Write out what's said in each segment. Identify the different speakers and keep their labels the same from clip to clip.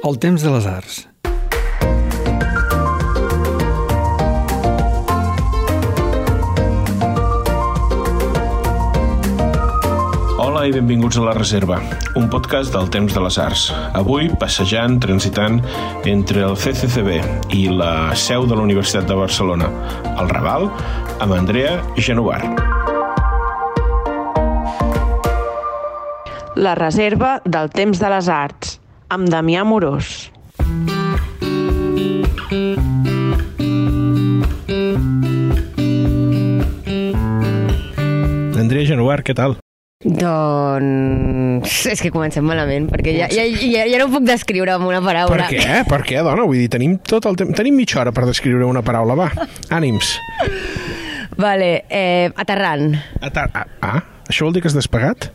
Speaker 1: El temps de les arts.
Speaker 2: Hola i benvinguts a La Reserva, un podcast del temps de les arts. Avui, passejant, transitant entre el CCCB i la seu de la Universitat de Barcelona, el Raval, amb Andrea Genovar.
Speaker 3: La reserva del temps de les arts, amb Damià Morós.
Speaker 2: Andrea Genovar, què tal?
Speaker 4: Doncs... És que comencem malament, perquè ja, ja, ja, ja no ho puc descriure amb una paraula.
Speaker 2: Per què? Per què, dona? Vull dir, tenim tot el temps... Tenim mitja hora per descriure una paraula, va. Ànims.
Speaker 4: Vale, eh, aterrant.
Speaker 2: Atar ah, ah, això vol dir que has despegat?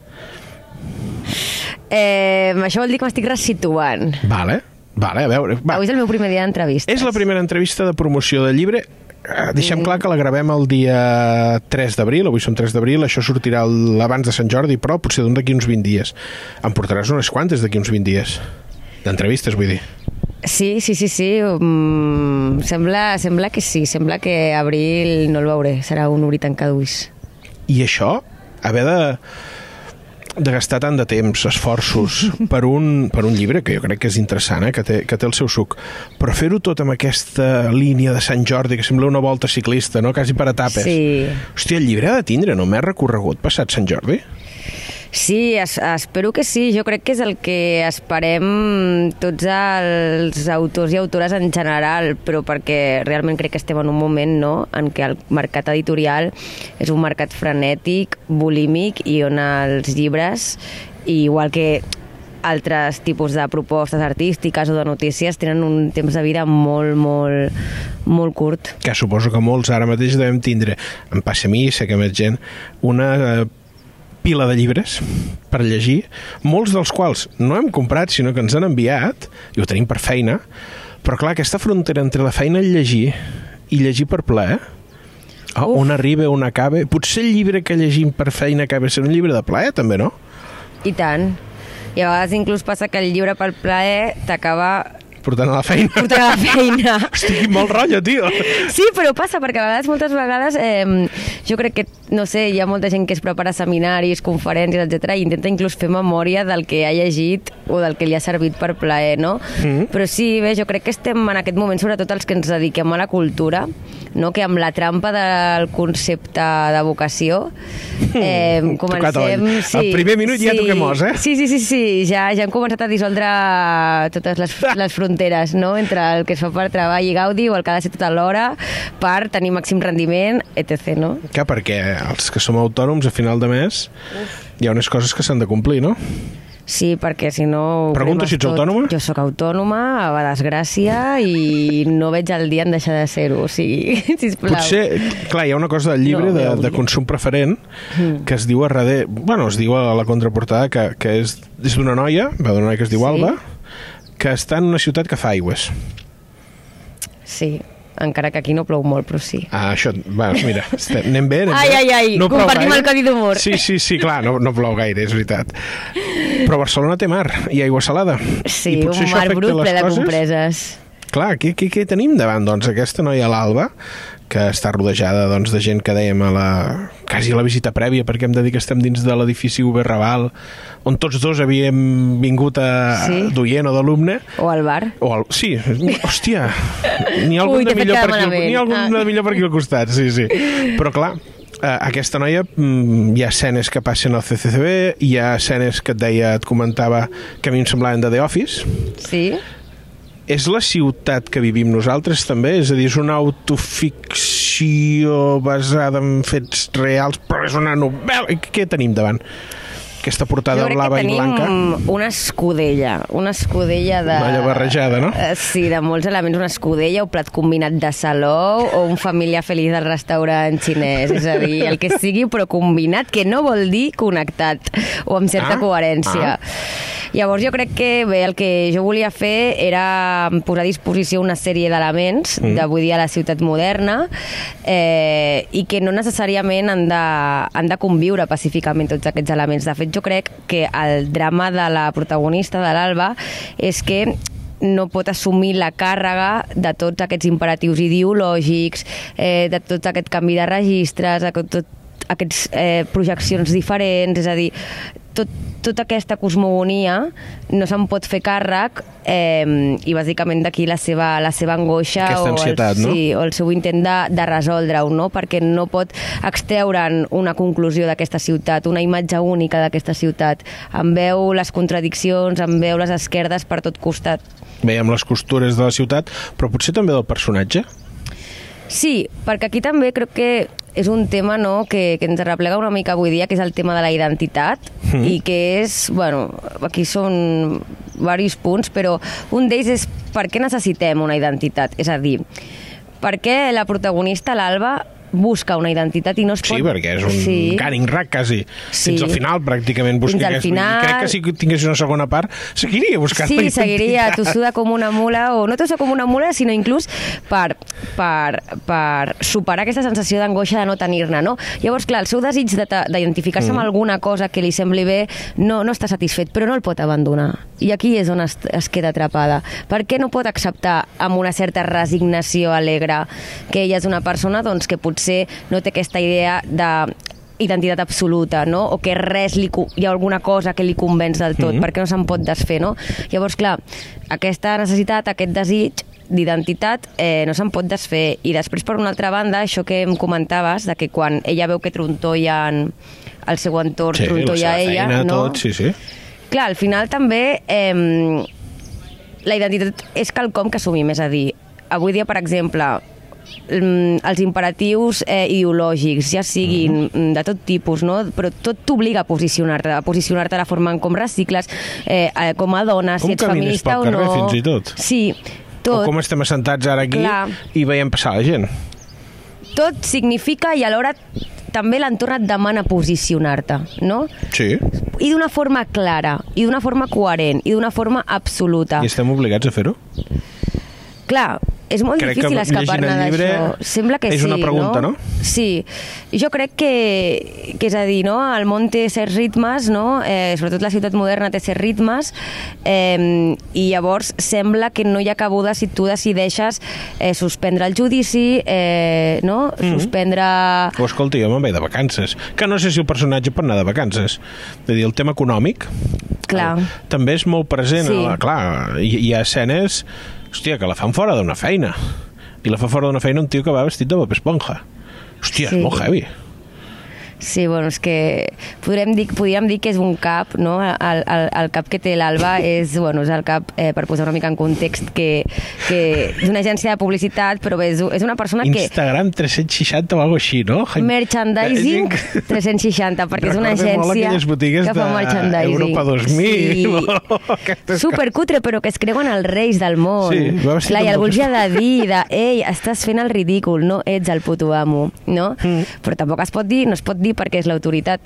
Speaker 4: Eh, això vol dir que m'estic resituant.
Speaker 2: Vale, vale, a veure... Va.
Speaker 4: Avui és el meu primer dia d'entrevistes.
Speaker 2: És la primera entrevista de promoció del llibre. Eh, Deixem clar que la gravem el dia 3 d'abril, avui som 3 d'abril, això sortirà abans de Sant Jordi, però potser d'un d'aquí uns 20 dies. Em portaràs unes quantes d'aquí uns 20 dies? D'entrevistes, vull dir.
Speaker 4: Sí, sí, sí, sí. Mm, sembla, sembla que sí. Sembla que abril no el veuré. Serà un obrir tancar d'ulls.
Speaker 2: I això, haver de, de gastar tant de temps, esforços, per un, per un llibre que jo crec que és interessant, eh? que, té, que té el seu suc, però fer-ho tot amb aquesta línia de Sant Jordi, que sembla una volta ciclista, no? quasi per etapes.
Speaker 4: Sí.
Speaker 2: Hòstia, el llibre ha de tindre només recorregut passat Sant Jordi?
Speaker 4: Sí, es, espero que sí. Jo crec que és el que esperem tots els autors i autores en general, però perquè realment crec que estem en un moment no, en què el mercat editorial és un mercat frenètic, bulímic, i on els llibres, igual que altres tipus de propostes artístiques o de notícies tenen un temps de vida molt, molt, molt curt.
Speaker 2: que suposo que molts ara mateix devem tindre, em passa a mi, sé que més gent, una eh, pila de llibres per llegir, molts dels quals no hem comprat, sinó que ens han enviat, i ho tenim per feina, però clar, aquesta frontera entre la feina i llegir i llegir per plaer, oh,
Speaker 4: Uf.
Speaker 2: on arriba, on acaba, potser el llibre que llegim per feina acaba sent un llibre de plaer, també, no?
Speaker 4: I tant. I a vegades inclús passa que el llibre pel plaer t'acaba
Speaker 2: Portant a la feina.
Speaker 4: portant a la feina.
Speaker 2: Hosti, molt rotllo, tio.
Speaker 4: Sí, però passa, perquè a vegades, moltes vegades, eh, jo crec que, no sé, hi ha molta gent que es prepara seminaris, conferències, etc i intenta inclús fer memòria del que ha llegit o del que li ha servit per plaer, no? Mm. Però sí, bé, jo crec que estem en aquest moment, sobretot els que ens dediquem a la cultura, no? que amb la trampa del concepte de vocació eh, comencem...
Speaker 2: all. Al primer minut ja toquem os, eh?
Speaker 4: Sí, sí, sí, sí, ja, ja hem començat a dissoldre totes les, les fronteres, no?, entre el que es fa per treball i gaudi o el que ha de ser tota l'hora per tenir màxim rendiment, etc., no?
Speaker 2: Que perquè els que som autònoms a final de mes hi ha unes coses que s'han de complir, no?
Speaker 4: Sí, perquè si no...
Speaker 2: Pregunta si ets
Speaker 4: tot.
Speaker 2: autònoma?
Speaker 4: Jo sóc autònoma, a desgràcia, i no veig el dia en deixar de ser-ho, o sigui, sisplau.
Speaker 2: Potser, clar, hi ha una cosa del llibre
Speaker 4: No,
Speaker 2: de, de consum preferent que es diu a darrere, bueno, es diu a la contraportada que, que és, és d'una noia, va d'una noia que es diu
Speaker 4: Sí.
Speaker 2: Alba, que està en una ciutat que fa aigües.
Speaker 4: Sí, encara que aquí no plou molt, però sí.
Speaker 2: Ah, això, va, mira, estem, anem bé, anem
Speaker 4: Ai,
Speaker 2: bé.
Speaker 4: ai, ai,
Speaker 2: plou
Speaker 4: compartim el codi d'humor.
Speaker 2: Sí, sí, sí, clar, no, no plou gaire, és veritat. Però Barcelona té mar i aigua salada.
Speaker 4: Sí,
Speaker 2: I
Speaker 4: un mar brut ple de
Speaker 2: coses?
Speaker 4: compreses.
Speaker 2: Clar, què, què, què tenim davant? Doncs aquesta noia, l'Alba, que està rodejada doncs, de gent que dèiem a la, quasi la visita prèvia, perquè hem de dir que estem dins de l'edifici UB Raval, on tots dos havíem vingut a,
Speaker 4: Sí.
Speaker 2: d'oient o d'alumne,
Speaker 4: O al bar.
Speaker 2: o al... Sí, hòstia, n'hi ha algun,
Speaker 4: Ui,
Speaker 2: de millor, per aquí, n'hi ha algun
Speaker 4: Ah.
Speaker 2: de millor per aquí al costat, sí, sí. Però clar, eh, aquesta noia, mm, hi ha escenes que passen al CCCB, hi ha escenes que et deia, et comentava, que a mi em semblaven de The Office,
Speaker 4: Sí?
Speaker 2: és la ciutat que vivim nosaltres també? És a dir, és una autoficció basada en fets reals, però és una novel·la. Què tenim davant? Aquesta portada
Speaker 4: jo crec
Speaker 2: blava
Speaker 4: que
Speaker 2: i blanca?
Speaker 4: una escudella, una escudella de...
Speaker 2: Una barrejada, no?
Speaker 4: Eh, Sí, de molts elements, una escudella, un plat combinat de saló o un familiar feliç del restaurant xinès, és a dir, el que sigui, però combinat, que no vol dir connectat o amb certa
Speaker 2: Ah,
Speaker 4: coherència. Llavors jo crec que bé, el que jo volia fer era posar a disposició una sèrie d'elements mm. d'avui dia a la ciutat moderna eh, i que no necessàriament han de, han de conviure pacíficament tots aquests elements. De fet, jo crec que el drama de la protagonista, de l'Alba, és que no pot assumir la càrrega de tots aquests imperatius ideològics, eh, de tot aquest canvi de registres, de tot aquests eh, projeccions diferents, és a dir, tot, tota aquesta cosmogonia no se'n pot fer càrrec eh, i bàsicament d'aquí la seva, la seva angoixa o el,
Speaker 2: no?
Speaker 4: sí, o el seu intent de, de resoldre-ho, no? perquè no pot extreure'n una conclusió d'aquesta ciutat, una imatge única d'aquesta ciutat. En veu les contradiccions, en veu les esquerdes per tot costat.
Speaker 2: Veiem les costures de la ciutat, però potser també del personatge.
Speaker 4: Sí, perquè aquí també crec que és un tema no, que, que ens arreplega una mica avui dia, que és el tema de la identitat, mm. i que és, bueno, aquí són diversos punts, però un d'ells és per què necessitem una identitat? És a dir, per què la protagonista, l'Alba, busca una identitat i no es pot...
Speaker 2: Sí, perquè és un
Speaker 4: sí.
Speaker 2: canning rack, quasi.
Speaker 4: Sí.
Speaker 2: Fins al final, pràcticament. Busca
Speaker 4: Fins al final.
Speaker 2: Crec que si tingués una segona part, seguiria buscant
Speaker 4: Sí,
Speaker 2: la
Speaker 4: seguiria
Speaker 2: identitat.
Speaker 4: tossuda com una mula, o no tossuda com una mula, sinó inclús per, per, per superar aquesta sensació d'angoixa de no tenir-ne, no? Llavors, clar, el seu desig de d'identificar-se mm. amb alguna cosa que li sembli bé no, no està satisfet, però no el pot abandonar. I aquí és on es, es queda atrapada. Per què no pot acceptar amb una certa resignació alegre que ella és una persona doncs, que potser no té aquesta idea de identitat absoluta, no? o que res li, hi ha alguna cosa que li convenç del tot,
Speaker 2: Mhm.
Speaker 4: perquè no se'n pot desfer, no? Llavors, clar, aquesta necessitat, aquest desig d'identitat eh, no se'n pot desfer. I després, per una altra banda, això que em comentaves, de que quan ella veu que trontollen el seu entorn,
Speaker 2: Sí, la
Speaker 4: trontolla ella,
Speaker 2: feina,
Speaker 4: no?
Speaker 2: tot, sí, sí.
Speaker 4: Clar, al final també eh, la identitat és quelcom que assumim, és a dir, avui dia, per exemple, mm, els imperatius eh, ideològics, ja siguin mm. de tot tipus, no? però tot t'obliga a posicionar-te, a posicionar-te la forma en com recicles, eh, eh, com a dona,
Speaker 2: Com
Speaker 4: si ets feminista o no.
Speaker 2: fins i tot.
Speaker 4: Sí,
Speaker 2: O
Speaker 4: tot.
Speaker 2: com estem assentats ara aquí
Speaker 4: Clar.
Speaker 2: i veiem passar la gent.
Speaker 4: Tot significa i alhora també l'entorn et demana posicionar-te, no?
Speaker 2: Sí,
Speaker 4: I d'una forma clara, i d'una forma coherent, i d'una forma absoluta.
Speaker 2: i estem obligats a fer-ho.
Speaker 4: Clar, és molt
Speaker 2: Crec
Speaker 4: difícil escapar-ne d'això. Sembla que
Speaker 2: és
Speaker 4: sí,
Speaker 2: una pregunta, no?
Speaker 4: Sí. Jo crec que, que és a dir, no? el món té certs ritmes, no? eh, sobretot la ciutat moderna té certs ritmes, eh, i llavors sembla que no hi ha cabuda si tu decideixes eh, suspendre el judici, eh, no?
Speaker 2: Mhm.
Speaker 4: suspendre...
Speaker 2: O escolta, jo me'n vaig de vacances. Que no sé si el personatge pot anar de vacances. És a dir, el tema econòmic
Speaker 4: Clar.
Speaker 2: el, també és molt present.
Speaker 4: Sí.
Speaker 2: a la- Clar, hi, hi ha escenes hòstia, que la fan fora d'una feina. I la fa fora d'una feina un tio que va vestit de Bob Esponja. Hòstia,
Speaker 4: Sí.
Speaker 2: és molt heavy.
Speaker 4: Sí, bueno, és que podrem dir, podríem dir que és un cap, no? El, el, el cap que té l'Alba és, bueno, és el cap, eh, per posar una mica en context, que, que d'una agència de publicitat, però és, és una persona que...
Speaker 2: Instagram 360 o alguna així, no?
Speaker 4: Merchandising 360, perquè és una agència que fa merchandising.
Speaker 2: Europa 2000, aquestes
Speaker 4: Supercutre, però que es creuen els reis del món.
Speaker 2: Sí,
Speaker 4: Clar, i algú els ha de dir, de, ei, estàs fent el ridícul, no ets el puto amo, no?
Speaker 2: Mm.
Speaker 4: Però tampoc es pot dir, no es pot dir perquè és l'autoritat.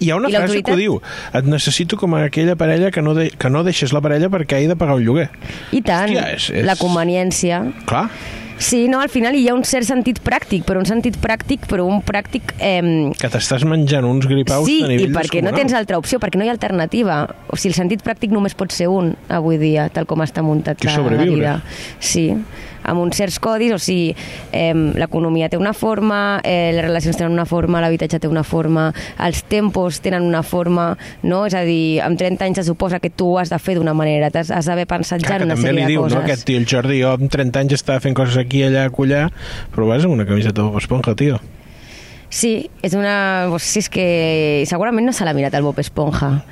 Speaker 2: Hi ha una
Speaker 4: I
Speaker 2: frase que ho diu et necessito com a aquella parella que no, de, que no deixes la parella perquè he de pagar un lloguer.
Speaker 4: I tant,
Speaker 2: Hòstia, és- és-
Speaker 4: la conveniència.
Speaker 2: Clar,
Speaker 4: Sí, no, al final hi ha un cert sentit pràctic, però un sentit pràctic, però un pràctic... Eh,
Speaker 2: que t'estàs menjant uns gripaus
Speaker 4: sí,
Speaker 2: a nivell
Speaker 4: i perquè no
Speaker 2: descomunal.
Speaker 4: tens altra opció, perquè no hi ha alternativa. O sigui, el sentit pràctic només pot ser un avui dia, tal com està muntat la, la
Speaker 2: sobreviure.
Speaker 4: vida. Sí, amb uns certs codis, o sigui, eh, l'economia té una forma, eh, les relacions tenen una forma, l'habitatge té una forma, els tempos tenen una forma, no? És a dir, amb 30 anys se suposa que tu has de fer d'una manera, t'has has d'haver pensat ja en una sèrie de
Speaker 2: diu,
Speaker 4: coses.
Speaker 2: no, aquest tio, el Jordi, jo amb 30 anys estava fent coses aquí, allà, acollar, però vas amb una camiseta de Bob Esponja, tio.
Speaker 4: Sí, és una... pues, Sí, és que segurament no se l'ha mirat el Bob Esponja.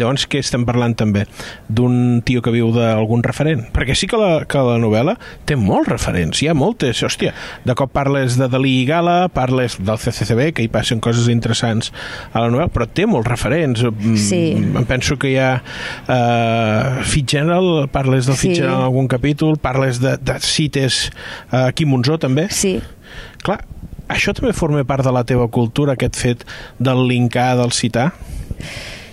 Speaker 2: Llavors, què estem parlant també? D'un tio que viu d'algun referent? Perquè sí que la, que la novel·la té molts referents, hi ha moltes. Hòstia, de cop parles de Dalí i Gala, parles del CCCB, que hi passen coses interessants a la novel·la, però té molts referents. Mm,
Speaker 4: Sí.
Speaker 2: Em penso que hi ha uh, Fitzgerald, parles del
Speaker 4: Sí.
Speaker 2: Fitzgerald en algun capítol, parles de, de cites uh, Quim Monzó, també.
Speaker 4: Sí,
Speaker 2: Clar, això també forma part de la teva cultura, aquest fet del linkar, del citar?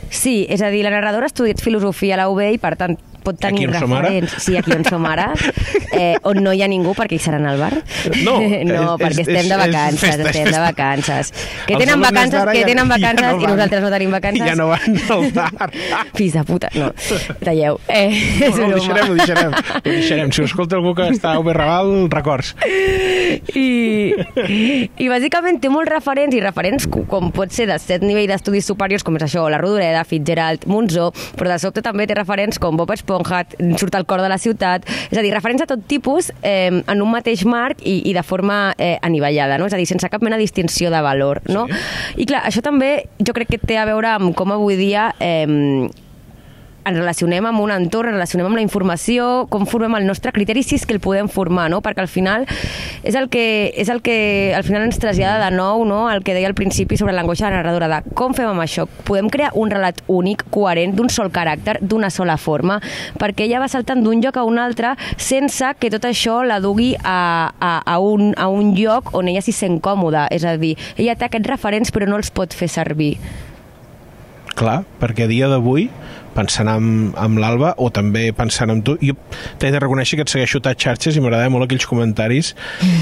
Speaker 4: Sí, és a dir, la narradora ha estudiat filosofia a la UB i, per tant, pot tenir
Speaker 2: som
Speaker 4: referents. Sí, aquí on som ara, eh, on no hi ha ningú perquè hi seran al bar.
Speaker 2: No,
Speaker 4: no
Speaker 2: és-
Speaker 4: perquè
Speaker 2: és-
Speaker 4: estem de vacances,
Speaker 2: festa,
Speaker 4: estem de vacances. Que
Speaker 2: Els
Speaker 4: tenen vacances, que
Speaker 2: ja-
Speaker 4: tenen
Speaker 2: ja
Speaker 4: vacances
Speaker 2: no
Speaker 4: i nosaltres no tenim vacances.
Speaker 2: Ja no van al bar.
Speaker 4: Fills de puta. No, talleu. Eh,
Speaker 2: No, no, ho
Speaker 4: broma.
Speaker 2: deixarem, ho deixarem. Ho deixarem. Si ho escolta algú que està a UB Raval, records.
Speaker 4: I, I bàsicament té molts referents, i referents co- com pot ser de set nivell d'estudis superiors, com és això, la Rodoreda, Fitzgerald, Monzó, però de sobte també té referents com Bob Esponja, surt al cor de la ciutat, és a dir, referents a tot tipus eh, en un mateix marc i, i de forma eh, anivellada, no? és a dir, sense cap mena de distinció de valor. No? I clar, això també jo crec que té a veure amb com avui dia eh, ens relacionem amb un entorn, relacionem amb la informació, com formem el nostre criteri, si és que el podem formar, no? perquè al final és el que, és el que al final ens trasllada de nou no? el que deia al principi sobre l'angoixa de la narradora, de com fem amb això? Podem crear un relat únic, coherent, d'un sol caràcter, d'una sola forma, perquè ella va saltant d'un lloc a un altre sense que tot això la dugui a, a, a, un, a un lloc on ella s'hi sent còmoda, és a dir, ella té aquests referents però no els pot fer servir.
Speaker 2: Clar, perquè a dia d'avui, pensant en, en l'Alba, o també pensant en tu, jo t'he de reconèixer que et segueixo a xarxes i m'agradava molt aquells comentaris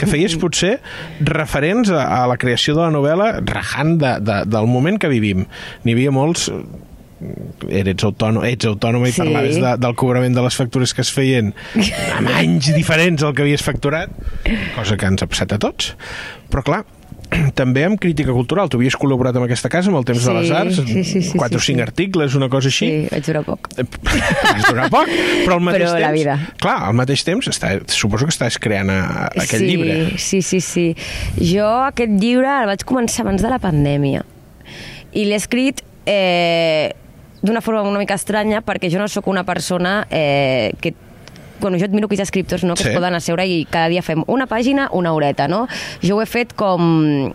Speaker 2: que feies potser referents a, a la creació de la novel·la rajant de, de, del moment que vivim. N'hi havia molts eres autònom, ets autònoma i
Speaker 4: Sí.
Speaker 2: parlaves de, del cobrament de les factures que es feien amb anys diferents al que havies facturat, cosa que ens ha passat a tots. Però clar, també amb crítica cultural. Tu havies col·laborat amb aquesta casa amb el Temps de les
Speaker 4: Sí,
Speaker 2: Arts,
Speaker 4: sí, sí, sí,
Speaker 2: quatre o
Speaker 4: sí,
Speaker 2: cinc
Speaker 4: sí.
Speaker 2: articles, una cosa així.
Speaker 4: Sí, vaig durar poc.
Speaker 2: Vas durar poc, però al mateix
Speaker 4: Però
Speaker 2: temps...
Speaker 4: la vida.
Speaker 2: Clar, al mateix temps està, suposo que estàs creant a, aquell
Speaker 4: sí,
Speaker 2: llibre.
Speaker 4: Sí, sí, sí. Jo aquest llibre el vaig començar abans de la pandèmia. I l'he escrit eh, d'una forma una mica estranya perquè jo no sóc una persona eh, que bueno, jo admiro aquells escriptors no, que
Speaker 2: Sí.
Speaker 4: es poden asseure i cada dia fem una pàgina, una horeta, no? Jo ho he fet com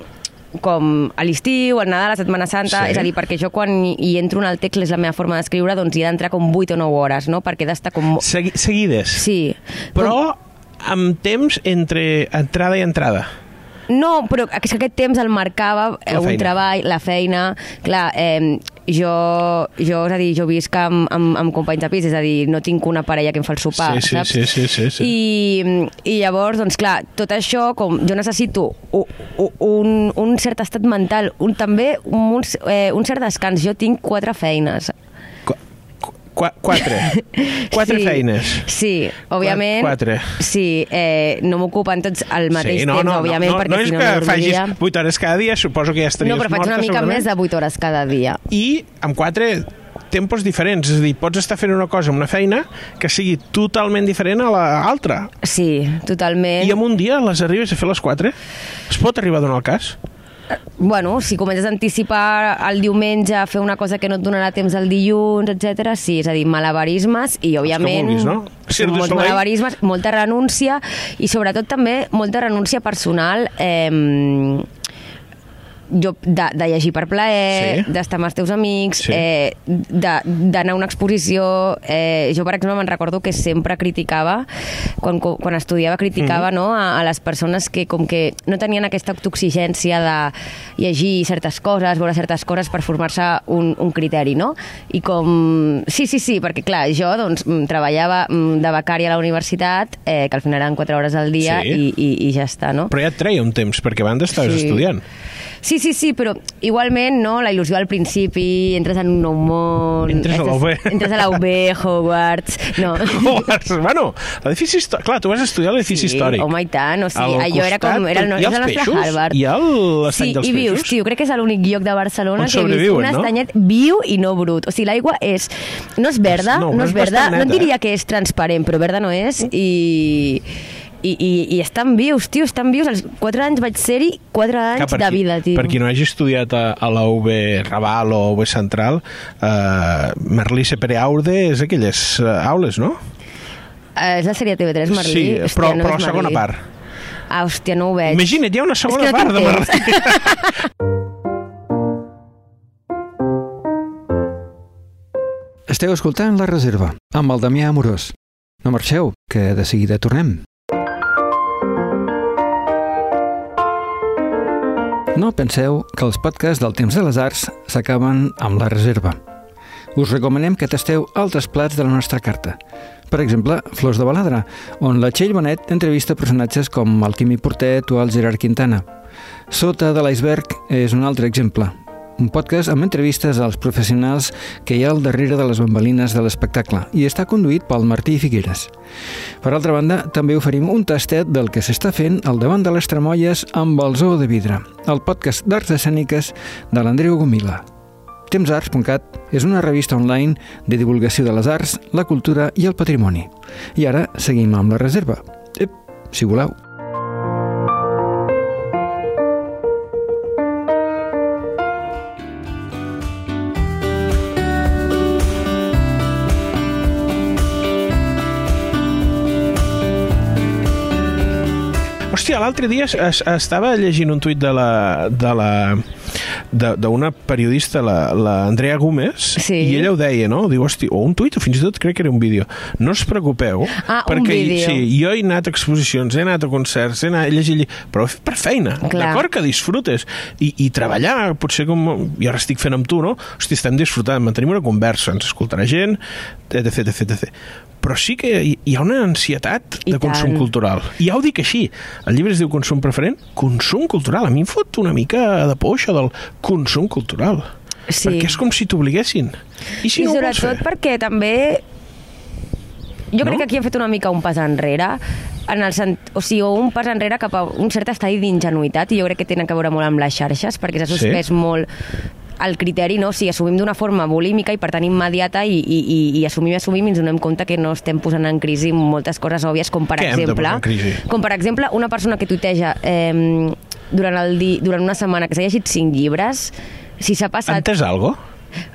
Speaker 4: com a l'estiu, al Nadal, a la Setmana Santa,
Speaker 2: Sí.
Speaker 4: és a dir, perquè jo quan hi- entro en el text, és la meva forma d'escriure, doncs hi he d'entrar com 8 o 9 hores, no? Perquè he d'estar com...
Speaker 2: Segui, seguides.
Speaker 4: Sí.
Speaker 2: Però amb temps entre entrada i entrada.
Speaker 4: No, però és que aquest temps el marcava eh,
Speaker 2: La
Speaker 4: un
Speaker 2: feina.
Speaker 4: treball, la feina... Clar, eh, jo, jo, és a dir, jo visc amb, amb, amb companys de pis, és a dir, no tinc una parella que em fa el sopar,
Speaker 2: Sí, sí,
Speaker 4: saps?
Speaker 2: sí, sí, sí, sí.
Speaker 4: I, I llavors, doncs clar, tot això, com jo necessito u- u- un, un cert estat mental, un, també un, eh, un cert descans. Jo tinc quatre feines.
Speaker 2: Qu qu quatre. Quatre
Speaker 4: sí,
Speaker 2: feines.
Speaker 4: Sí, òbviament.
Speaker 2: Quatre.
Speaker 4: Sí, eh, no m'ocupen tots al mateix
Speaker 2: sí, no,
Speaker 4: temps,
Speaker 2: no,
Speaker 4: òbviament,
Speaker 2: no, no,
Speaker 4: perquè
Speaker 2: no és
Speaker 4: si no, no
Speaker 2: facis
Speaker 4: dormiria.
Speaker 2: 8 hores cada dia, suposo que ja estaries
Speaker 4: No, però faig
Speaker 2: morta,
Speaker 4: una mica
Speaker 2: segurament.
Speaker 4: més de 8 hores cada dia.
Speaker 2: I amb quatre tempos diferents, és a dir, pots estar fent una cosa amb una feina que sigui totalment diferent a l'altra.
Speaker 4: Sí, totalment.
Speaker 2: I en un dia les arribes a fer les quatre? Es pot arribar a donar el cas?
Speaker 4: Bueno, si comences a anticipar el diumenge a fer una cosa que no et donarà temps el dilluns, etc. sí, és a dir, malabarismes i, òbviament,
Speaker 2: vulguis, no?
Speaker 4: Molts malabarismes, molta renúncia i, sobretot, també molta renúncia personal eh, jo, de, de llegir per plaer,
Speaker 2: Sí.
Speaker 4: d'estar amb els teus amics,
Speaker 2: Sí.
Speaker 4: eh, d'anar a una exposició... Eh, jo, per exemple, me'n recordo que sempre criticava, quan, quan estudiava, criticava
Speaker 2: Mhm.
Speaker 4: no, a, a les persones que com que no tenien aquesta autoexigència de llegir certes coses, veure certes coses per formar-se un, un criteri, no? I com... Sí, sí, sí, perquè clar, jo doncs, mm, treballava mm, de becària a la universitat, eh, que al final eren 4 hores al dia
Speaker 2: Sí.
Speaker 4: i, i, i ja està, no?
Speaker 2: Però ja et treia un temps, perquè abans estaves
Speaker 4: Sí.
Speaker 2: estudiant.
Speaker 4: Sí, sí, sí, però igualment, no? La il·lusió al principi, entres en un nou món...
Speaker 2: Entres a la UB.
Speaker 4: Entres a la UB, Hogwarts... No.
Speaker 2: Hogwarts, bueno, l'edifici històric... Clar, tu vas estudiar l'edifici
Speaker 4: Sí,
Speaker 2: històric.
Speaker 4: home, i tant, o sigui,
Speaker 2: Al
Speaker 4: allò era com... Era el, no- és el
Speaker 2: els
Speaker 4: nostre
Speaker 2: peixos?
Speaker 4: Harvard.
Speaker 2: Ha l'estany
Speaker 4: sí,
Speaker 2: dels
Speaker 4: i vius,
Speaker 2: peixos?
Speaker 4: tio, crec que és l'únic lloc de Barcelona
Speaker 2: On
Speaker 4: que he vist un
Speaker 2: no?
Speaker 4: estanyet viu i no brut. O sigui, l'aigua és... No és verda,
Speaker 2: No,
Speaker 4: no, és verda, no et diria que és transparent, però verda no és, i... I, i, i estan vius, tio, estan vius. Als 4 anys vaig ser-hi 4 anys
Speaker 2: Clar,
Speaker 4: de
Speaker 2: qui-
Speaker 4: vida, tio.
Speaker 2: Per qui no hagi estudiat a, a la UB Raval o UB Central, eh, Merlí Sepere Aude és aquelles eh, aules, no?
Speaker 4: Eh, és la sèrie TV3, Merlí.
Speaker 2: sí,
Speaker 4: Hòstia,
Speaker 2: però,
Speaker 4: no
Speaker 2: però
Speaker 4: és
Speaker 2: la segona
Speaker 4: Merlí.
Speaker 2: part.
Speaker 4: Ah, hòstia, no ho veig.
Speaker 2: Imagina't, hi ha una segona
Speaker 4: no
Speaker 2: part de. Merlí.
Speaker 1: Esteu escoltant La Reserva, amb el Damià Amorós. No marxeu, que de seguida tornem. No penseu que els podcasts del Temps de les Arts s'acaben amb La Reserva. us recomanem que tasteu altres plats de la nostra carta. Per exemple, Flors de Baladra, on la Txell Bonet entrevista personatges com el Quimi Portet o el Gerard Quintana. Sota de l'iceberg és un altre exemple, un podcast amb entrevistes als professionals que hi ha al darrere de les bambalines de l'espectacle i està conduït pel Martí Figueres. Per altra banda, també oferim un tastet del que s'està fent al davant de les Tremolles amb el Zoo de Vidre, el podcast d'arts escèniques de l'Andreu Gomila. Temsarts.cat és una revista online de divulgació de les arts, la cultura i el patrimoni. I ara seguim amb la reserva. Ep, si voleu.
Speaker 2: L'altre dia es, es, estava llegint un tuit de la, de la d'una periodista, la, la Andrea Gómez,
Speaker 4: Sí.
Speaker 2: i ella ho deia, no? Diu, hosti, o un tuit, o fins i tot crec que era un vídeo. No us preocupeu,
Speaker 4: Ah,
Speaker 2: perquè sí, jo he anat a exposicions, he anat a concerts, he anat a llegir, però per feina, d'acord? Que disfrutes. I, I treballar, potser com jo ara estic fent amb tu, no? Hosti, estem disfrutant, mantenim una conversa, ens escoltarà gent, etc, etc, etc. Però sí que hi ha una ansietat
Speaker 4: I
Speaker 2: de consum
Speaker 4: tant.
Speaker 2: cultural. I ja ho dic així. El llibre es diu Consum preferent. Consum cultural. A mi em fot una mica de por això del consum cultural.
Speaker 4: Sí.
Speaker 2: Perquè és com si t'obliguessin. I si
Speaker 4: I
Speaker 2: no
Speaker 4: sobretot perquè també jo crec
Speaker 2: No?
Speaker 4: que aquí hem fet una mica un pas enrere en el sent... o sigui, un pas enrere cap a un cert estadi d'ingenuïtat i jo crec que tenen a veure molt amb les xarxes perquè s'ha
Speaker 2: Sí.
Speaker 4: suspès molt el criteri, no? O sigui, assumim d'una forma volímica i per tant immediata i, i, i, i assumim i assumim i ens donem compte que no estem posant en crisi moltes coses òbvies com per
Speaker 2: Què
Speaker 4: exemple com per exemple una persona que tuiteja eh, durant, el di, durant una setmana que s'ha llegit cinc llibres si s'ha
Speaker 2: Ha
Speaker 4: passat
Speaker 2: entès alguna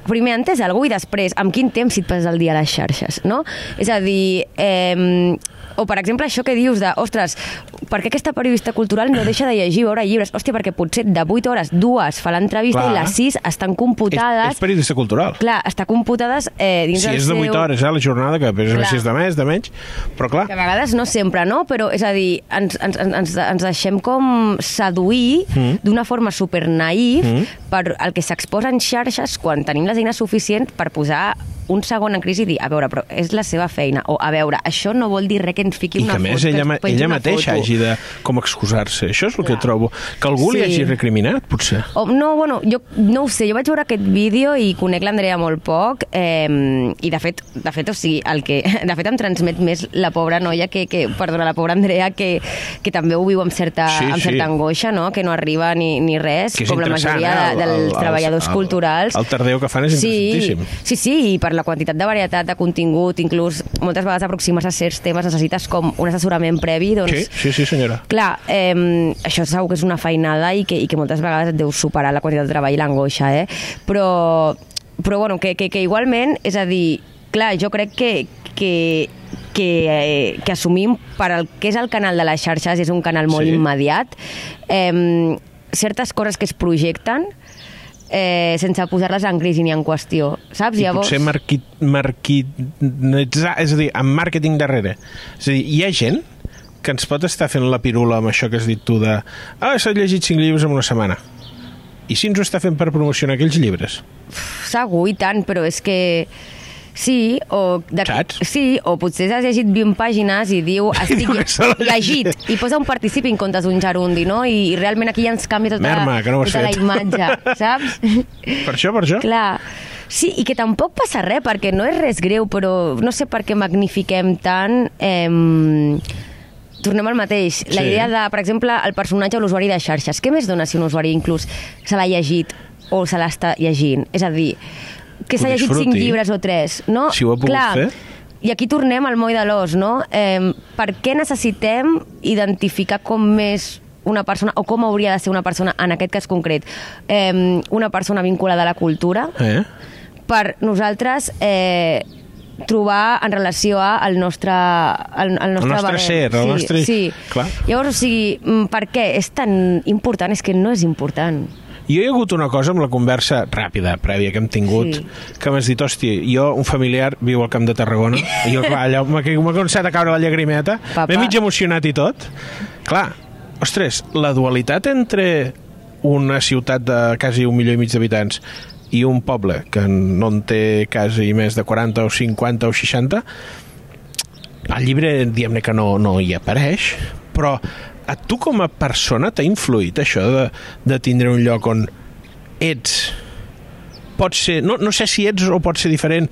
Speaker 4: primer ha entès algú i després amb quin temps si et passes el dia a les xarxes, no? És a dir, eh, o per exemple això que dius de, ostres, per què aquesta periodista cultural no deixa de llegir veure llibres? Hòstia, perquè potser de 8 hores, dues fa l'entrevista i les 6 estan
Speaker 2: És,
Speaker 4: computades...
Speaker 2: és periodista cultural.
Speaker 4: Clar, està computades eh, dins
Speaker 2: Si
Speaker 4: del
Speaker 2: és de
Speaker 4: seu...
Speaker 2: 8 hores, eh, la jornada, que és,
Speaker 4: Clar.
Speaker 2: si és de més, de menys, però clar,
Speaker 4: que a vegades no sempre, no? Però, és a dir, ens, ens, ens, ens deixem com seduir mm. d'una forma super naïf mm. per el que s'exposa en xarxes quan tenim les eines suficients per posar un segon en crisi i dir, a veure, però és la seva feina, o a veure, això no vol dir res que ens fiqui
Speaker 2: i
Speaker 4: una
Speaker 2: que més
Speaker 4: foto,
Speaker 2: ella,
Speaker 4: ens
Speaker 2: ma-
Speaker 4: pengi
Speaker 2: ella
Speaker 4: una
Speaker 2: mateixa
Speaker 4: foto.
Speaker 2: hagi de com excusar-se. Això és el que
Speaker 4: Clar.
Speaker 2: trobo. Que algú li
Speaker 4: Sí.
Speaker 2: hagi recriminat, potser.
Speaker 4: O, no, bueno, jo no ho sé, jo vaig veure aquest vídeo i conec l'Andrea molt poc eh, i de fet, de fet, o sigui, el que, de fet em transmet més la pobra noia que, que perdona, la pobra Andrea que, que també ho viu amb certa,
Speaker 2: Sí,
Speaker 4: amb
Speaker 2: sí.
Speaker 4: certa angoixa, no? que no arriba ni, ni res,
Speaker 2: Que
Speaker 4: com la majoria
Speaker 2: eh?
Speaker 4: de, dels
Speaker 2: El- el-
Speaker 4: treballadors
Speaker 2: el-
Speaker 4: culturals.
Speaker 2: el tardeo que fan és
Speaker 4: sí,
Speaker 2: interessantíssim.
Speaker 4: Sí, sí, i per la quantitat de varietat de contingut, inclús moltes vegades aproximar-se a certs temes necessites com un assessorament previ, doncs
Speaker 2: Sí, sí, sí, senyora.
Speaker 4: Clar, eh, això segur que és una feinada i que, i que moltes vegades et deu superar la quantitat de treball i l'angoixa, eh? Però, però bueno, que, que, que igualment, és a dir, clar, jo crec que, que, que, eh, que assumim per el que és el canal de les xarxes, és un canal molt
Speaker 2: Sí.
Speaker 4: immediat, eh, certes coses que es projecten eh, sense posar-les en crisi ni en qüestió, saps?
Speaker 2: I potser marqui, marquititzar, és a dir, amb màrqueting darrere. És a dir, hi ha gent que ens pot estar fent la pirula amb això que has dit tu de ah, s'ha llegit cinc llibres en una setmana. I si ens ho està fent per promocionar aquells llibres?
Speaker 4: Segur, i tant, però és que... Sí, o... De...
Speaker 2: Saps?
Speaker 4: Sí, o potser has llegit 20 pàgines i diu estic llegit, i posa un participi en comptes d'un gerundi, no? I, i realment aquí ja ens canvia tota,
Speaker 2: Merma, que no
Speaker 4: tota la imatge, saps?
Speaker 2: Per això, per això?
Speaker 4: Clar. Sí, i que tampoc passa res, perquè no és res greu, però no sé per què magnifiquem tant... Eh, tornem al mateix. La
Speaker 2: Sí.
Speaker 4: idea de, per exemple, el personatge o l'usuari de xarxes. Què més dona si un usuari inclús se l'ha llegit o se l'està llegint? És a dir, que s'ha llegit cinc llibres o tres, no?
Speaker 2: Si ho ha pogut
Speaker 4: Clar,
Speaker 2: fer.
Speaker 4: I aquí tornem al moll de l'os, no? Eh, per què necessitem identificar com més una persona, o com hauria de ser una persona, en aquest cas concret, eh, una persona vinculada a la cultura,
Speaker 2: Eh?
Speaker 4: per nosaltres eh, trobar en relació a el nostre, el, el nostre,
Speaker 2: nostre
Speaker 4: barem.
Speaker 2: ser, el
Speaker 4: sí,
Speaker 2: nostre-
Speaker 4: Sí.
Speaker 2: Clar.
Speaker 4: Llavors, o sigui, mm, per què és tan important? És que no és important.
Speaker 2: Jo hi ha hagut una cosa amb la conversa ràpida, prèvia, que hem tingut,
Speaker 4: Sí.
Speaker 2: que m'has dit, hòstia, jo, un familiar, viu al Camp de Tarragona, i jo, clar, allò m'ha començat a caure la llagrimeta, m'he mig emocionat i tot. Clar, ostres, la dualitat entre una ciutat de quasi un milió i mig d'habitants i un poble que no en té quasi més de 40 o 50 o 60, el llibre, diguem-ne que no, no hi apareix, però a tu com a persona t'ha influït això de, de tindre un lloc on ets? Pot ser, no, no sé si ets o pot ser diferent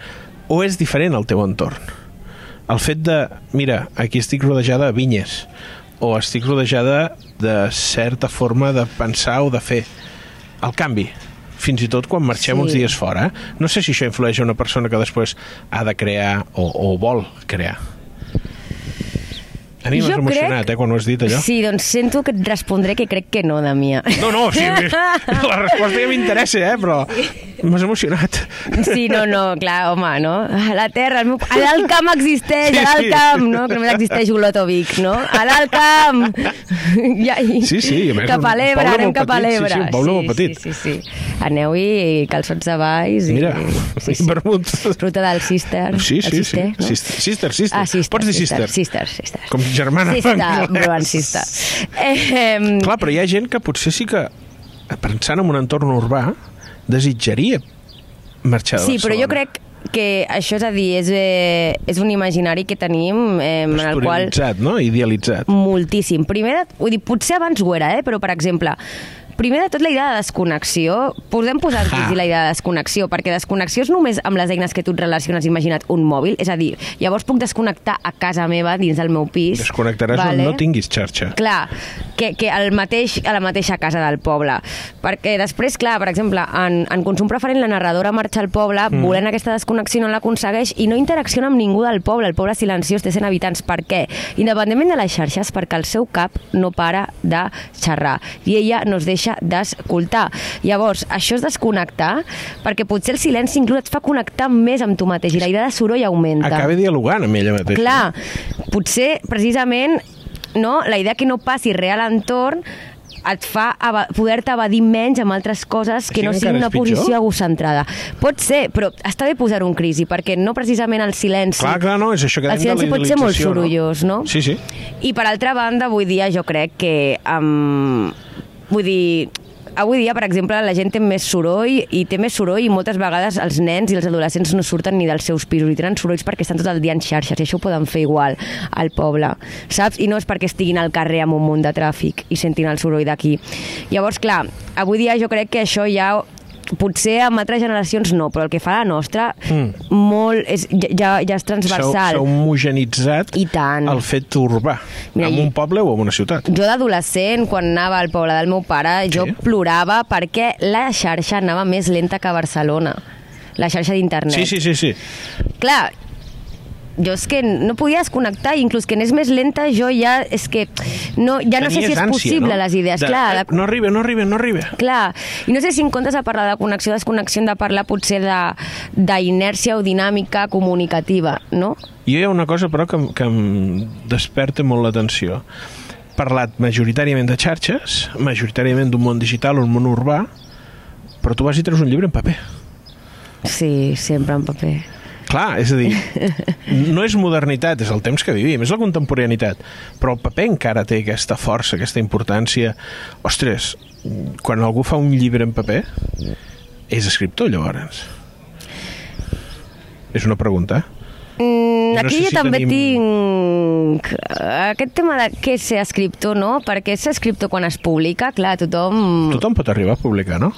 Speaker 2: o és diferent al teu entorn. El fet de, mira, aquí estic rodejada de vinyes o estic rodejada de certa forma de pensar o de fer el canvi. Fins i tot quan marxem
Speaker 4: Sí.
Speaker 2: uns dies fora. No sé si això influeix a una persona que després ha de crear o, o vol crear a mi m'has emocionat,
Speaker 4: crec-
Speaker 2: eh, quan ho has dit allò
Speaker 4: Sí, doncs sento que et respondré que crec que no, Damià.
Speaker 2: No, no, sí, la resposta ja m'interessa, eh, però m'has emocionat.
Speaker 4: Sí, no, no, clar, home, no? A la Terra, el meu... a l'alt camp existeix,
Speaker 2: Sí,
Speaker 4: a l'alt
Speaker 2: sí.
Speaker 4: camp, no? Que només existeix Olotovic, no? A l'alt camp! Ja, i...
Speaker 2: Sí, sí, a més,
Speaker 4: Cap a l'Ebre, anem cap a
Speaker 2: petit, sí,
Speaker 4: l'Ebre.
Speaker 2: sí, un poble molt petit.
Speaker 4: Sí, sí, sí. Aneu-hi, calçots de baix... I...
Speaker 2: Mira,
Speaker 4: sí, sí.
Speaker 2: vermut.
Speaker 4: Ruta del Sister.
Speaker 2: Sí, sí, sí.
Speaker 4: Sister, no?
Speaker 2: Sister, sister, sister.
Speaker 4: Ah, sister,
Speaker 2: Pots dir sister.
Speaker 4: Sister, sister.
Speaker 2: Com germana.
Speaker 4: Bruan sister. Eh,
Speaker 2: Clar, però hi ha gent que potser sí que, pensant en un entorn urbà, desitjaria marxar de
Speaker 4: Sí, però jo crec que això és a dir, és, eh, és un imaginari que tenim eh, en el qual
Speaker 2: no? Idealitzat.
Speaker 4: moltíssim. Primer, vull dir, potser abans ho era, eh? però per exemple, primer de tot la idea de desconnexió, podem posar en crisi la idea de desconnexió, perquè desconnexió és només amb les eines que tu et relaciones, imagina't, un mòbil, és a dir, llavors puc desconnectar a casa meva, dins del meu pis.
Speaker 2: Desconnectaràs
Speaker 4: vale?
Speaker 2: on no tinguis xarxa.
Speaker 4: Clar, que, que el mateix, a la mateixa casa del poble. Perquè després, clar, per exemple, en, en consum preferent la narradora marxa al poble, mm. volent aquesta desconnexió no l'aconsegueix i no interacciona amb ningú del poble. El poble silenciós té 100 habitants. Per què? Independentment de les xarxes, perquè el seu cap no para de xerrar i ella no es deixa d'escoltar. Llavors, això és desconnectar perquè potser el silenci inclús et fa connectar més amb tu mateix i la idea de soroll augmenta.
Speaker 2: Acaba dialogant amb ella mateixa.
Speaker 4: Clar, potser precisament no, la idea que no passi res a l'entorn et fa poder-te evadir menys amb altres coses que
Speaker 2: Així
Speaker 4: no siguin una posició egocentrada. Pot ser, però està bé posar-ho en crisi, perquè no precisament el silenci...
Speaker 2: Clar, clar, no, és això que
Speaker 4: el silenci pot ser molt
Speaker 2: idealització, no?
Speaker 4: sorollós, no?
Speaker 2: Sí, sí.
Speaker 4: I per altra banda, avui dia jo crec que... Um, vull dir, avui dia, per exemple, la gent té més soroll i té més soroll i moltes vegades els nens i els adolescents no surten ni dels seus pisos i tenen sorolls perquè estan tot el dia en xarxes i això ho poden fer igual al poble, saps? I no és perquè estiguin al carrer amb un munt de tràfic i sentin el soroll d'aquí. Llavors, clar, avui dia jo crec que això ja potser amb altres generacions no, però el que fa la nostra
Speaker 2: Mm.
Speaker 4: molt és, ja, ja és transversal.
Speaker 2: s'ha homogenitzat
Speaker 4: I tant.
Speaker 2: el fet urbà.
Speaker 4: Mira,
Speaker 2: en un poble o en una ciutat.
Speaker 4: Jo d'adolescent, quan anava al poble del meu pare, jo
Speaker 2: Sí?
Speaker 4: plorava perquè la xarxa anava més lenta que a Barcelona. La xarxa d'internet.
Speaker 2: Sí, sí, sí, sí.
Speaker 4: Clar, jo és que no podia desconnectar, i inclús que anés més lenta, jo ja és que no, ja no sé
Speaker 2: Tenies
Speaker 4: si és
Speaker 2: ànsia,
Speaker 4: possible
Speaker 2: no?
Speaker 4: les idees.
Speaker 2: De,
Speaker 4: Clar,
Speaker 2: eh,
Speaker 4: de,
Speaker 2: No arriba, no arriba, no arriba.
Speaker 4: Clar, i no sé si en comptes de parlar de connexió desconnexió hem de parlar potser de- d'inèrcia o dinàmica comunicativa, no?
Speaker 2: Jo hi ha una cosa, però, que, que em desperta molt l'atenció. Parlat majoritàriament de xarxes, majoritàriament d'un món digital, un món urbà, però tu vas i treus un llibre en paper.
Speaker 4: Sí, sempre en paper.
Speaker 2: Clar, és a dir, no és modernitat, és el temps que vivim, és la contemporaneïtat, però el paper encara té aquesta força, aquesta importància. Ostres, quan algú fa un llibre en paper, és escriptor, llavors. És una pregunta.
Speaker 4: Mm,
Speaker 2: no
Speaker 4: aquí
Speaker 2: sé
Speaker 4: jo
Speaker 2: si
Speaker 4: també
Speaker 2: tenim-
Speaker 4: tinc aquest tema de què és ser escriptor, no? Perquè ser escriptor quan es publica, clar, tothom...
Speaker 2: Tothom pot arribar a publicar, no?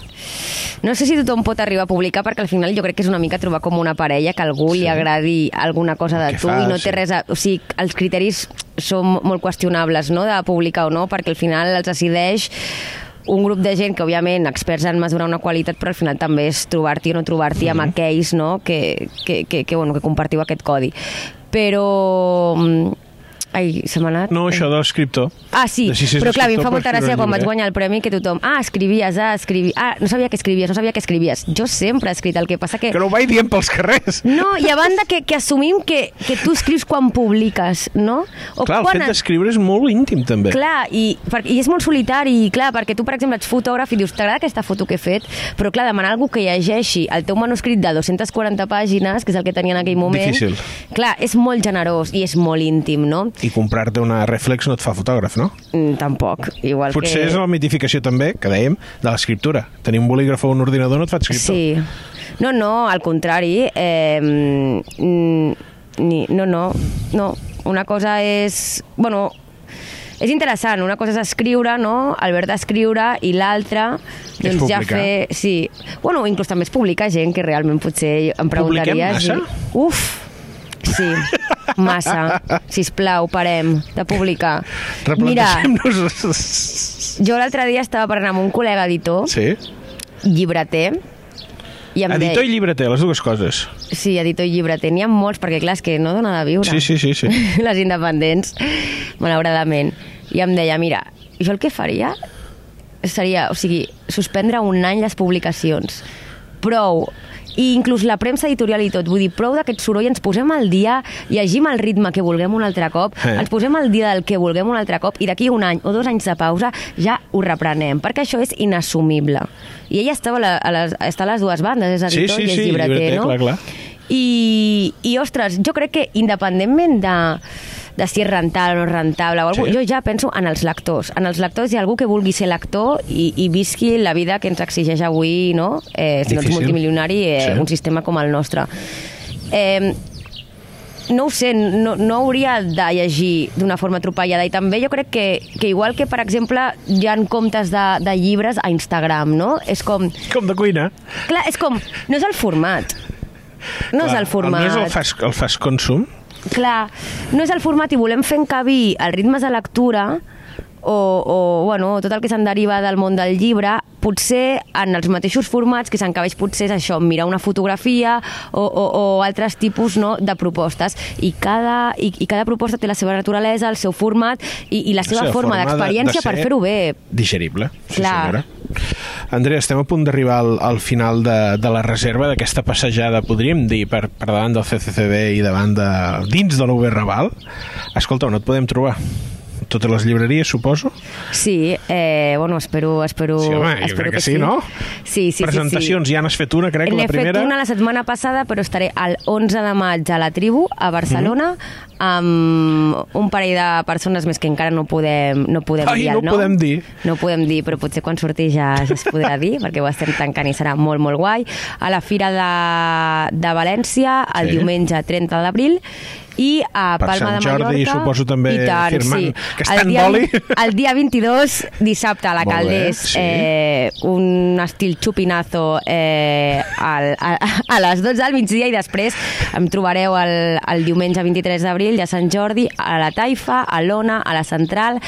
Speaker 4: No sé si tothom pot arribar a publicar perquè al final jo crec que és una mica trobar com una parella que algú
Speaker 2: Sí.
Speaker 4: li agradi alguna cosa de
Speaker 2: que
Speaker 4: tu
Speaker 2: fa,
Speaker 4: i no
Speaker 2: sí.
Speaker 4: té res a... O sigui, els criteris són molt qüestionables, no?, de publicar o no, perquè al final els decideix un grup de gent que, òbviament, experts en mesurar una qualitat, però al final també és trobar-t'hi o no trobar-t'hi amb aquells no? que, que, que, que, bueno, que compartiu aquest codi. Però... Ai, se m'ha anat...
Speaker 2: No, això de l'escriptor.
Speaker 4: Ah, sí,
Speaker 2: De si
Speaker 4: però clar, a mi em fa molta gràcia quan vaig
Speaker 2: llibre.
Speaker 4: guanyar el premi que tothom... Ah, escrivies, ah, escrivi... Ah, no sabia que escrivies, no sabia que escrivies. Jo sempre he escrit, el que passa que...
Speaker 2: Que no ho vaig dient pels carrers.
Speaker 4: No, i a banda que, que assumim que, que tu escrius quan publiques, no? O
Speaker 2: Clar, el
Speaker 4: quan
Speaker 2: fet d'escriure és molt íntim, també.
Speaker 4: Clar, i, per, i és molt solitari, i clar, perquè tu, per exemple, ets fotògraf i dius, t'agrada aquesta foto que he fet? Però clar, demanar a algú que llegeixi el teu manuscrit de 240 pàgines, que és el que tenia en aquell moment...
Speaker 2: Difícil.
Speaker 4: Clar, és molt generós i és molt íntim, no?
Speaker 2: i comprar-te una reflex no et fa fotògraf, no?
Speaker 4: Mm, tampoc. Igual
Speaker 2: Potser
Speaker 4: que...
Speaker 2: és la mitificació també, que dèiem, de l'escriptura. Tenir un bolígraf o un ordinador no et fa escriptor.
Speaker 4: Sí. No, no, al contrari. Eh, mm, ni, no, no, no. Una cosa és... Bueno, és interessant, una cosa és escriure, no? el verb d'escriure, i l'altra doncs ja fer... Sí. Bueno, inclús també és publicar gent que realment potser em preguntaries...
Speaker 2: Publiquem
Speaker 4: I... Uf, sí, massa. Sisplau, parem de publicar. Mira, jo l'altre dia estava parlant amb un col·lega editor,
Speaker 2: Sí.
Speaker 4: llibreter, i em
Speaker 2: Editor i
Speaker 4: deia...
Speaker 2: llibreter, les dues coses.
Speaker 4: Sí, editor i llibreter. N'hi ha molts, perquè clar, és que no dona de viure.
Speaker 2: Sí, sí, sí, sí.
Speaker 4: Les independents, malauradament. I em deia, mira, jo el que faria seria, o sigui, suspendre un any les publicacions. Prou. I inclús la premsa editorial i tot. Vull dir, prou d'aquest soroll, ens posem al dia, llegim el ritme que vulguem un altre cop,
Speaker 2: Eh.
Speaker 4: ens posem al dia del que vulguem un altre cop, i d'aquí un any o dos anys de pausa ja ho reprenem, perquè això és inassumible. I ella estava a, la, a les, està a les dues bandes, és
Speaker 2: Sí,
Speaker 4: editor
Speaker 2: sí,
Speaker 4: i és
Speaker 2: sí,
Speaker 4: llibreter,
Speaker 2: llibreter,
Speaker 4: no?
Speaker 2: clar, clar.
Speaker 4: I, I, ostres, jo crec que independentment de, de si és rentable o no és rentable o alguna,
Speaker 2: Sí.
Speaker 4: jo ja penso en els lectors. En els lectors hi ha algú que vulgui ser lector i, i visqui la vida que ens exigeix avui, no? Eh, si no ets
Speaker 2: Difícil.
Speaker 4: multimilionari, eh,
Speaker 2: Sí.
Speaker 4: un sistema com el nostre. Eh, no ho sé, no, no hauria de llegir d'una forma atropellada i també jo crec que, que igual que, per exemple, hi ha comptes de, de llibres a Instagram, no? És com...
Speaker 2: Com de cuina.
Speaker 4: Clar, és com... No és el format. No és
Speaker 2: Clar,
Speaker 4: el format.
Speaker 2: No és el fast, el fast consum.
Speaker 4: Clar, no és el format i volem fer encabir els ritmes de lectura o, o bueno, tot el que se'n deriva del món del llibre, potser en els mateixos formats que s'encabeix potser és això, mirar una fotografia o, o, o altres tipus no, de propostes. I cada, i, I cada proposta té la seva naturalesa, el seu format i, i la seva,
Speaker 2: seva
Speaker 4: forma
Speaker 2: forma de-
Speaker 4: d'experiència
Speaker 2: de
Speaker 4: per
Speaker 2: ser
Speaker 4: fer-ho bé.
Speaker 2: Digerible, sí
Speaker 4: Clar.
Speaker 2: senyora. Andrea, estem a punt d'arribar al, al final de, de la reserva d'aquesta passejada, podríem dir, per, per davant del CCCB i davant de, dins de l'UB Raval. Escolta, on et podem trobar? Totes les llibreries, suposo?
Speaker 4: Sí, eh, bueno, espero, espero,
Speaker 2: Sí, home,
Speaker 4: espero
Speaker 2: crec que sí, no?
Speaker 4: Sí, sí,
Speaker 2: Presentacions,
Speaker 4: sí, sí.
Speaker 2: ja n'has fet una, crec, la
Speaker 4: N'he fet
Speaker 2: primera.
Speaker 4: una la setmana passada, però estaré el 11 de maig a la tribu, a Barcelona,
Speaker 2: Mhm.
Speaker 4: amb un parell de persones més que encara no podem, no podem
Speaker 2: Ai,
Speaker 4: dir
Speaker 2: no
Speaker 4: el nom.
Speaker 2: podem dir.
Speaker 4: No podem dir, però potser quan surti ja, ja es podrà dir, perquè ho estem tancant i serà molt, molt guai. A la Fira de, de València, el
Speaker 2: Sí.
Speaker 4: diumenge 30 d'abril, i a
Speaker 2: Per
Speaker 4: Palma
Speaker 2: Sant
Speaker 4: de Mallorca...
Speaker 2: Jordi, suposo també
Speaker 4: I tant,
Speaker 2: firmant
Speaker 4: sí.
Speaker 2: que està
Speaker 4: el
Speaker 2: en
Speaker 4: dia,
Speaker 2: boli.
Speaker 4: El dia 22, dissabte, a la
Speaker 2: Molt bé,
Speaker 4: Caldés,
Speaker 2: sí.
Speaker 4: eh, un estil xupinazo eh, al, a, a les 12 del migdia i després em trobareu el, el diumenge 23 d'abril a Sant Jordi, a la Taifa, a l'Ona, a la Central,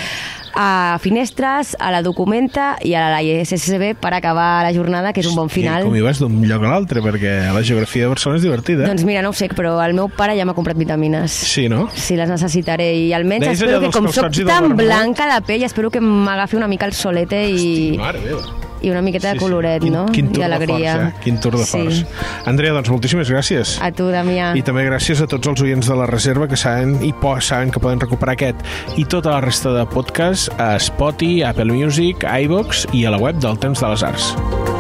Speaker 4: a Finestres, a la Documenta i a la ISSB per acabar la jornada, que és un bon final.
Speaker 2: I com hi vas d'un lloc a l'altre, perquè la geografia de Barcelona és divertida.
Speaker 4: Doncs mira, no ho sé, però el meu pare ja m'ha comprat vitamines.
Speaker 2: Sí, no?
Speaker 4: Sí, les necessitaré i almenys
Speaker 2: Deies
Speaker 4: espero que com
Speaker 2: del
Speaker 4: tan blanca de pell, espero que m'agafi una mica el solete i,
Speaker 2: Mare meva.
Speaker 4: I una miqueta de coloret,
Speaker 2: quin,
Speaker 4: no?
Speaker 2: Quin
Speaker 4: I
Speaker 2: tour de
Speaker 4: alegria.
Speaker 2: força, eh? Quin tour de
Speaker 4: Sí.
Speaker 2: força. Andrea, doncs moltíssimes gràcies.
Speaker 4: A tu, Damià.
Speaker 2: I també gràcies a tots els oients de la reserva que saben i po saben que poden recuperar aquest i tota la resta de podcast a Spotify, Apple Music, iVox i a la web del Temps de les Arts.